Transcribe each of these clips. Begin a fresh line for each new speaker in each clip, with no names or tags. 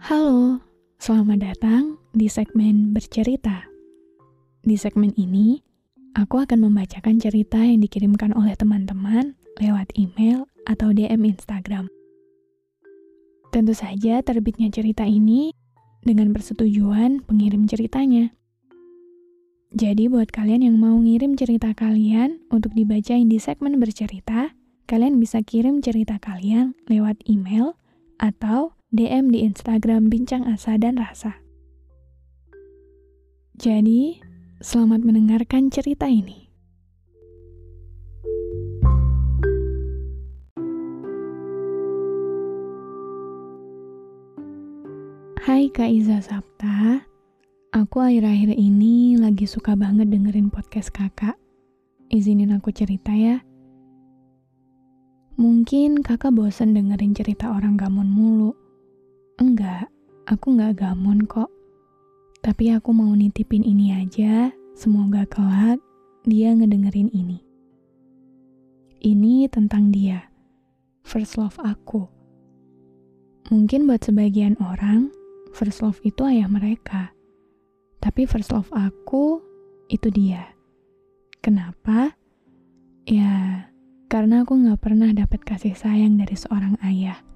Halo, selamat datang di segmen bercerita. Di segmen ini, aku akan membacakan cerita yang dikirimkan oleh teman-teman lewat email atau DM Instagram. Tentu saja terbitnya cerita ini dengan persetujuan pengirim ceritanya. Jadi buat kalian yang mau ngirim cerita kalian untuk dibacain di segmen bercerita, kalian bisa kirim cerita kalian lewat email atau DM di Instagram Bincang Asa dan Rasa. Jadi, selamat mendengarkan cerita ini. Hai Kak Iza Sapta, aku akhir-akhir ini lagi suka banget dengerin podcast kakak. Izinin aku cerita ya. Mungkin kakak bosen dengerin cerita orang gamon mulu Enggak, aku nggak gamon kok. Tapi aku mau nitipin ini aja, semoga kelak dia ngedengerin ini. Ini tentang dia, first love aku. Mungkin buat sebagian orang, first love itu ayah mereka. Tapi first love aku, itu dia. Kenapa? Ya, karena aku gak pernah dapat kasih sayang dari seorang ayah.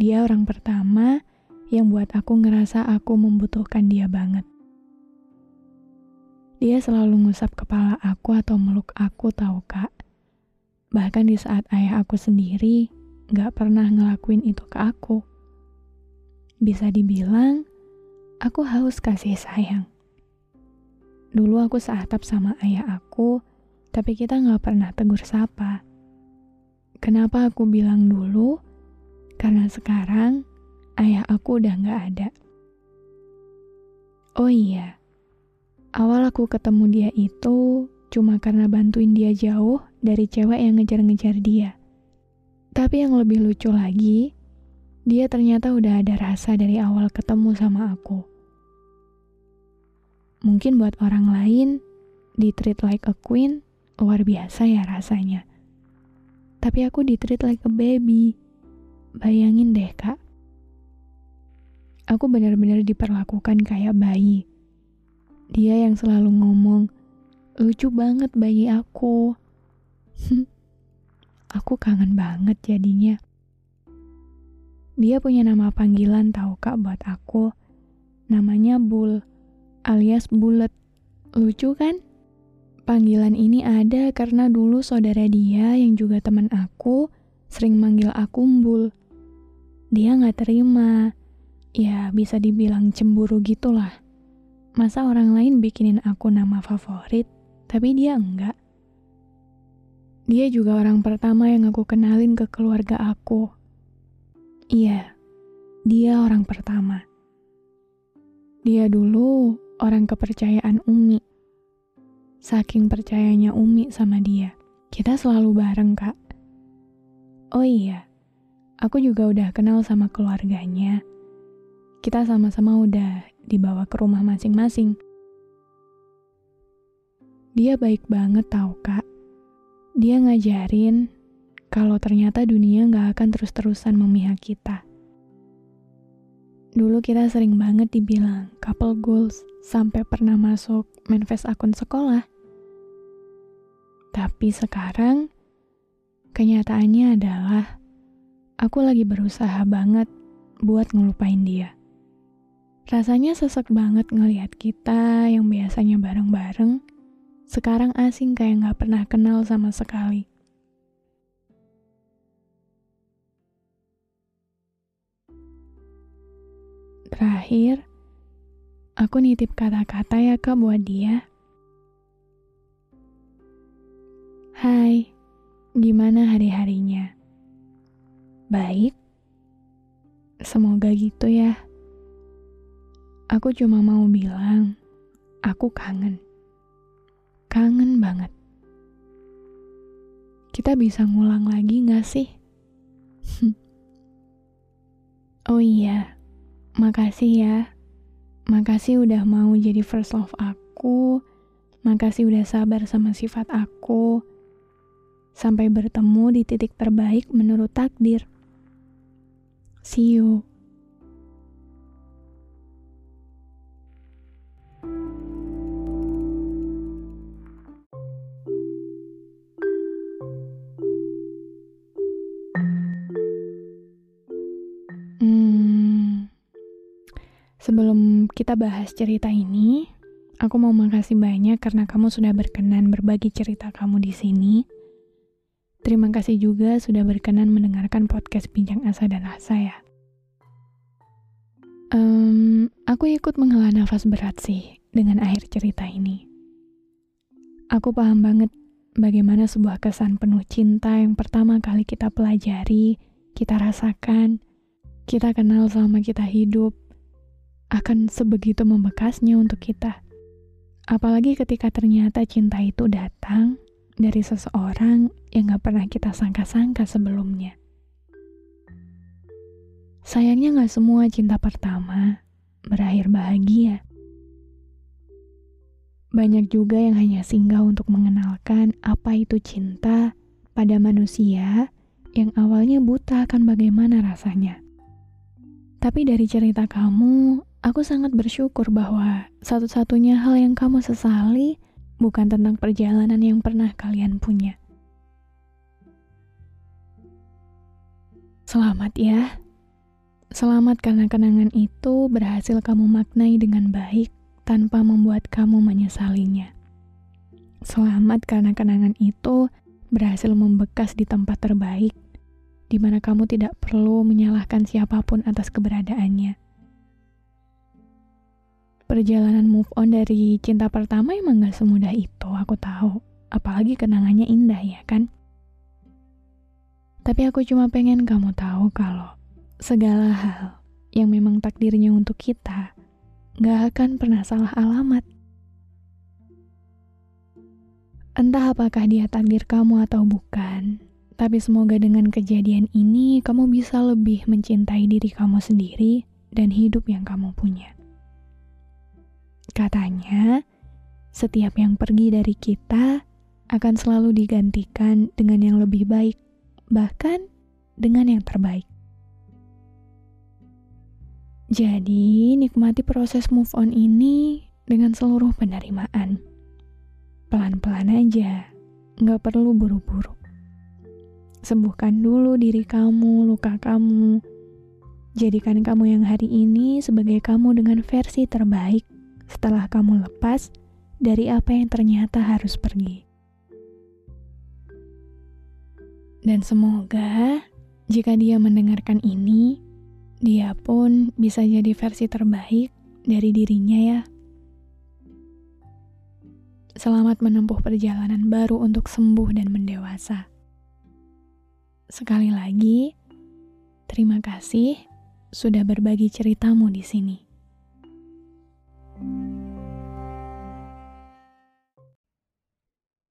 Dia orang pertama yang buat aku ngerasa aku membutuhkan dia banget. Dia selalu ngusap kepala aku atau meluk aku tahu kak. Bahkan di saat ayah aku sendiri gak pernah ngelakuin itu ke aku. Bisa dibilang, aku haus kasih sayang. Dulu aku seatap sama ayah aku, tapi kita gak pernah tegur sapa. Kenapa aku bilang dulu? Karena sekarang ayah aku udah gak ada. Oh iya, awal aku ketemu dia itu cuma karena bantuin dia jauh dari cewek yang ngejar-ngejar dia. Tapi yang lebih lucu lagi, dia ternyata udah ada rasa dari awal ketemu sama aku. Mungkin buat orang lain, di treat like a queen, luar biasa ya rasanya. Tapi aku di treat like a baby. Bayangin deh kak, aku benar-benar diperlakukan kayak bayi. Dia yang selalu ngomong, lucu banget bayi aku. aku kangen banget jadinya. Dia punya nama panggilan tahu kak buat aku. Namanya Bull, alias Bulet. Lucu kan? Panggilan ini ada karena dulu saudara dia yang juga teman aku sering manggil aku Bul dia nggak terima. Ya, bisa dibilang cemburu gitulah. Masa orang lain bikinin aku nama favorit, tapi dia enggak. Dia juga orang pertama yang aku kenalin ke keluarga aku. Iya, dia orang pertama. Dia dulu orang kepercayaan Umi. Saking percayanya Umi sama dia, kita selalu bareng, Kak. Oh iya, aku juga udah kenal sama keluarganya. Kita sama-sama udah dibawa ke rumah masing-masing. Dia baik banget tau kak. Dia ngajarin kalau ternyata dunia gak akan terus-terusan memihak kita. Dulu kita sering banget dibilang couple goals sampai pernah masuk manifest akun sekolah. Tapi sekarang, kenyataannya adalah aku lagi berusaha banget buat ngelupain dia. Rasanya sesek banget ngelihat kita yang biasanya bareng-bareng, sekarang asing kayak nggak pernah kenal sama sekali. Terakhir, aku nitip kata-kata ya kak buat dia. Hai, gimana hari-harinya? Baik? Semoga gitu ya. Aku cuma mau bilang, aku kangen. Kangen banget. Kita bisa ngulang lagi gak sih? oh iya, makasih ya. Makasih udah mau jadi first love aku. Makasih udah sabar sama sifat aku. Sampai bertemu di titik terbaik menurut takdir. See you. Sebelum kita bahas cerita ini, aku mau makasih banyak karena kamu sudah berkenan berbagi cerita kamu di sini. Terima kasih juga sudah berkenan mendengarkan podcast Bincang Asa dan Asa ya. Um, aku ikut menghela nafas berat sih dengan akhir cerita ini. Aku paham banget bagaimana sebuah kesan penuh cinta yang pertama kali kita pelajari, kita rasakan, kita kenal selama kita hidup, akan sebegitu membekasnya untuk kita. Apalagi ketika ternyata cinta itu datang dari seseorang yang gak pernah kita sangka-sangka sebelumnya. Sayangnya gak semua cinta pertama berakhir bahagia. Banyak juga yang hanya singgah untuk mengenalkan apa itu cinta pada manusia yang awalnya buta akan bagaimana rasanya. Tapi dari cerita kamu, Aku sangat bersyukur bahwa satu-satunya hal yang kamu sesali bukan tentang perjalanan yang pernah kalian punya. Selamat ya. Selamat karena kenangan itu berhasil kamu maknai dengan baik tanpa membuat kamu menyesalinya. Selamat karena kenangan itu berhasil membekas di tempat terbaik, di mana kamu tidak perlu menyalahkan siapa pun atas keberadaannya perjalanan move on dari cinta pertama emang gak semudah itu, aku tahu. Apalagi kenangannya indah ya kan? Tapi aku cuma pengen kamu tahu kalau segala hal yang memang takdirnya untuk kita gak akan pernah salah alamat. Entah apakah dia takdir kamu atau bukan, tapi semoga dengan kejadian ini kamu bisa lebih mencintai diri kamu sendiri dan hidup yang kamu punya. Katanya, setiap yang pergi dari kita akan selalu digantikan dengan yang lebih baik, bahkan dengan yang terbaik. Jadi, nikmati proses move on ini dengan seluruh penerimaan. Pelan-pelan aja, nggak perlu buru-buru. Sembuhkan dulu diri kamu, luka kamu. Jadikan kamu yang hari ini sebagai kamu dengan versi terbaik setelah kamu lepas dari apa yang ternyata harus pergi. Dan semoga jika dia mendengarkan ini, dia pun bisa jadi versi terbaik dari dirinya ya. Selamat menempuh perjalanan baru untuk sembuh dan mendewasa. Sekali lagi, terima kasih sudah berbagi ceritamu di sini.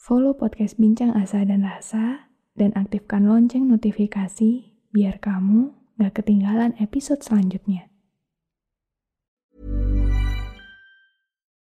Follow podcast Bincang Asa dan Rasa, dan aktifkan lonceng notifikasi biar kamu gak ketinggalan episode selanjutnya.